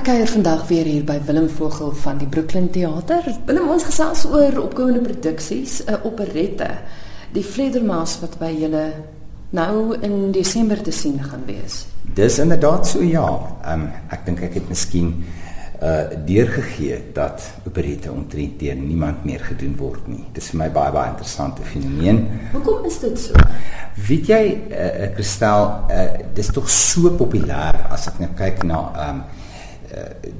Ek kuier vandag weer hier by Willem Vogel van die Brooklyn Theater. Willem ons gesels oor opkomende produksies, 'n operette, Die Vledermaas wat by julle nou in Desember te sien gaan wees. Dis inderdaad so ja. Um, ek dink ek het miskien uh deurgegee dat operette omtrent deur niemand meer gedoen word nie. Dis vir my baie baie interessante fenomeen. Hoekom is dit so? Weet jy, uh Kristel, uh dis tog so populêr as ek nou kyk na um uh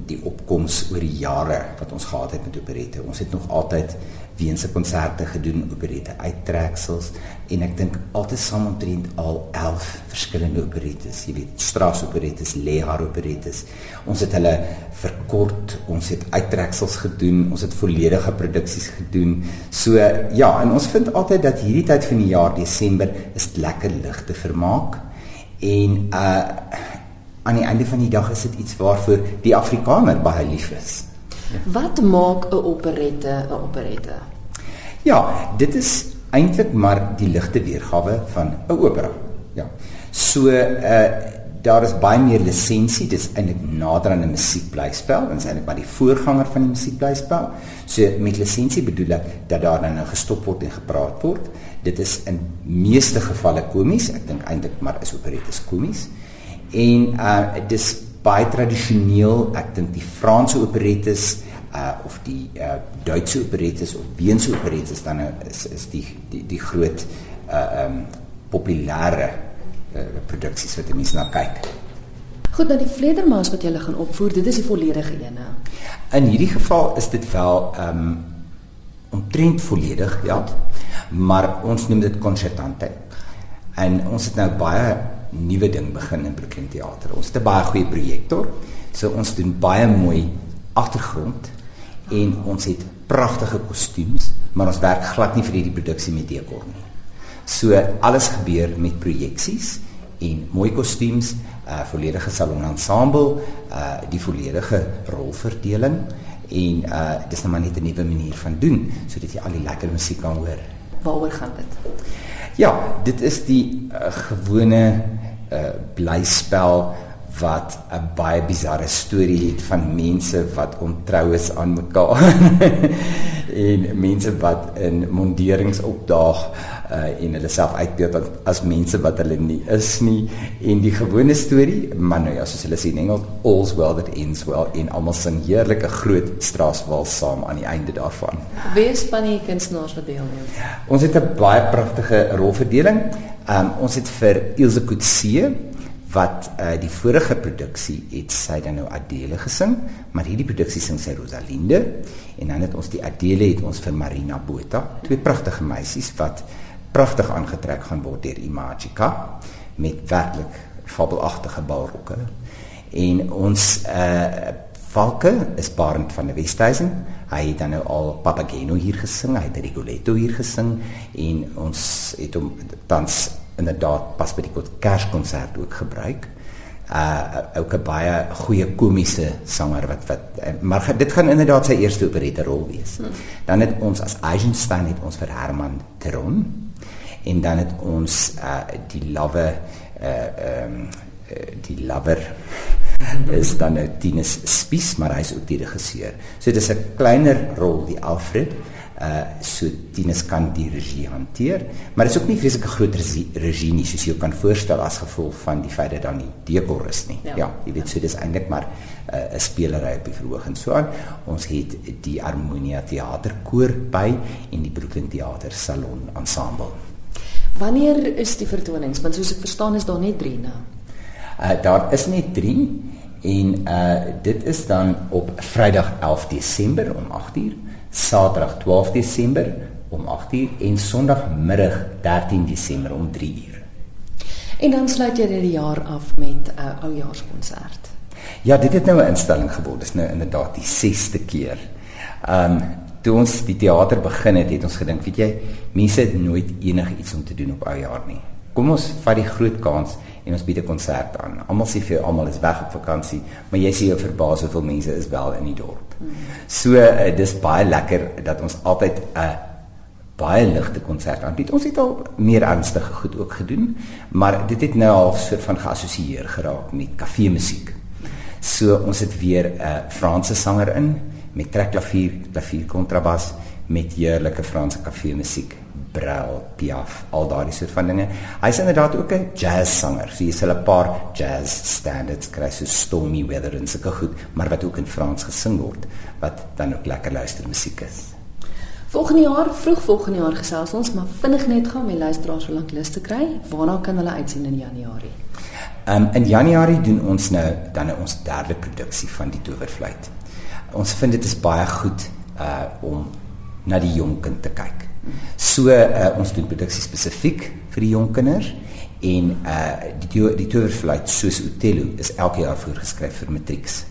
die opkoms oor die jare wat ons gehad het met operette. Ons het nog altyd weens se konserte gedoen operette uittreksels en ek dink altesaam omtrent al 11 verskillende operettes, jy weet, Strauss operettes, Lehar operettes. Ons het hulle verkort, ons het uittreksels gedoen, ons het volledige produksies gedoen. So ja, en ons vind altyd dat hierdie tyd van die jaar Desember is lekker ligte vermaak en uh aan die einde van die dag is dit iets waarvoor die Afrikaner baie lief is. Wat maak 'n operette 'n operette? Ja, dit is eintlik maar die ligte weergawe van 'n opera. Ja. So uh daar is baie meer lisensie, dit is eintlik nader aan 'n musiekblyspel, dit is eintlik maar die voorganger van die musiekblyspel. So met lisensie bedoel ek dat daar dan nou gestop word en gepraat word. Dit is in meeste gevalle komies, ek dink eintlik maar is operettes komies. En uh dit is baie tradisioneel, ek dink die Franse operettes uh of die uh Duitse operettes of Weense operettes dan is is die die die groot uh um populêre uh, produksies wat mense na kyk. Goed, nou die Vledermaas wat jy gaan opvoer, dit is die volledige ene. In hierdie geval is dit wel um omtrent volledig, ja. Maar ons noem dit concertante. En ons het nou baie nuwe ding begin in Brooklyn Theater. Ons het 'n baie goeie projektor. So ons doen baie mooi agtergrond en ons het pragtige kostuums, maar ons werk glad nie vir hierdie produksie met dekor nie. So alles gebeur met projeksies en mooi kostuums, 'n uh, volledige salon ensemble, uh die volledige rolverdeling en uh dis nou maar net 'n nuwe manier van doen sodat jy al die lekker musiek kan hoor. Waaroor gaan dit? Ja, dit is die uh, gewone uh blyspel wat 'n baie bizarre storie het van mense wat ontrou is aan mekaar en mense wat in monderings opdaag uh, en hulle self uitbeeld as mense wat hulle nie is nie en die gewone storie man nou ja soos hulle sê in Engels all's well that ends well en almal sing heerlike groot straaswal saam aan die einde daarvan. Wie is van die kunstenaars wat deelneem? Ons het 'n baie pragtige rolverdeling. Um, ons het vir Ilse Coetzee wat uh, die vorige produksie het sy dan nou Adele gesing, maar hierdie produksie sing sy Rosalinde en dan het ons die Adele het ons vir Marina Botha, twee pragtige meisies wat pragtig aangetrek gaan word deur Imagika met werklik fabelagtige balrokke. En ons uh Valke is Barend van die Westhuizen. Hy het dan nou al Papageno hier gesing, hy het Rigoletto hier gesing en ons het hom tans inderdaad pas by die Kerskonsert ook gebruik. Uh ook 'n baie goeie komiese sanger wat wat uh, maar dit gaan inderdaad sy eerste operette rol wees. Hmm. Dan het ons as Eisenstein het ons vir Herman Teron en dan het ons uh die lowe uh ehm um, die lover is dan nou Tinus Spies maar hy is ook die regisseur. So dit is 'n kleiner rol die Alfred uh so Tinus kan die regie hanteer, maar dit is ook nie vreeslike groot regie nie soos jy kan voorstel as gevolg van die feit dat dan nie dekor is nie. Ja, ja jy weet so dis eintlik maar 'n uh, spelery op die verhoog en so aan. Ons het die Harmonia Theaterkoor by en die Brooklyn Theater Salon ensemble. Wanneer is die vertonings? Want soos ek verstaan is daar net 3 nou. Uh daar is net 3 en uh dit is dan op Vrydag 11 Desember om 8:00 Saterdag 12 Desember om 8:00 en Sondagmiddag 13 Desember om 3:00. En dan sluit jy die jaar af met 'n uh, oujaarskonsert. Ja, dit het nou 'n instelling geword. Dit is nou inderdaad die 6ste keer. Um, toe ons die teater begin het, het ons gedink, weet jy, mense het nooit enigiets om te doen op oujaar nie. Kom ons vat die groot kans en ons bied 'n konsert aan. Almal sê vir almal is weg op vakansie, maar jy sien jou verbaas hoeveel mense is wel in die dorp. So uh, dis baie lekker dat ons altyd 'n uh, baie ligte konsert aanbied. Ons het al meer ernstige goed ook gedoen, maar dit het nou half soort van geassosieer geraak met kafee musiek. So ons het weer 'n uh, Franse sanger in met trekklavier, klavier kontrabas met heerlike Franse kafee musiek. Brel, Piaf, al daardie soort van dinge. Hy's inderdaad ook 'n jazz sanger. So jy sal 'n paar jazz standards kry so Stormy Weather en sulke goed, maar wat ook in Frans gesing word, wat dan ook lekker luister musiek is. Volgende jaar, vroeg volgende jaar gesels ons, maar vinnig net gaan my luisteraars so lank lus te kry. Waarna kan hulle uitsien in Januarie? Um, in Januarie doen ons nou dan nou ons derde produksie van die Towerfluit. Ons vind dit is baie goed uh om na die jong kind te kyk. So uh, ons doen produksie spesifiek vir die jong kinders en uh die die Towerfluit soos Othello is elke jaar voorgeskryf vir matrieks.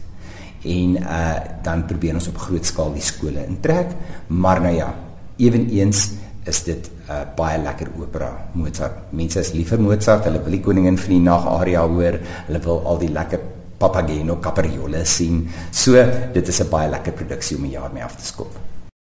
En uh dan probeer ons op groot skaal die skole intrek, maar nou ja, eweneens is dit 'n uh, baie lekker opera Mozart. Mense is lief vir Mozart, hulle wil die koningin van die nag aria hoor, hulle wil al die lekker Papageno Capriole sien. So dit is 'n baie lekker produksie om 'n jaar mee af te skop.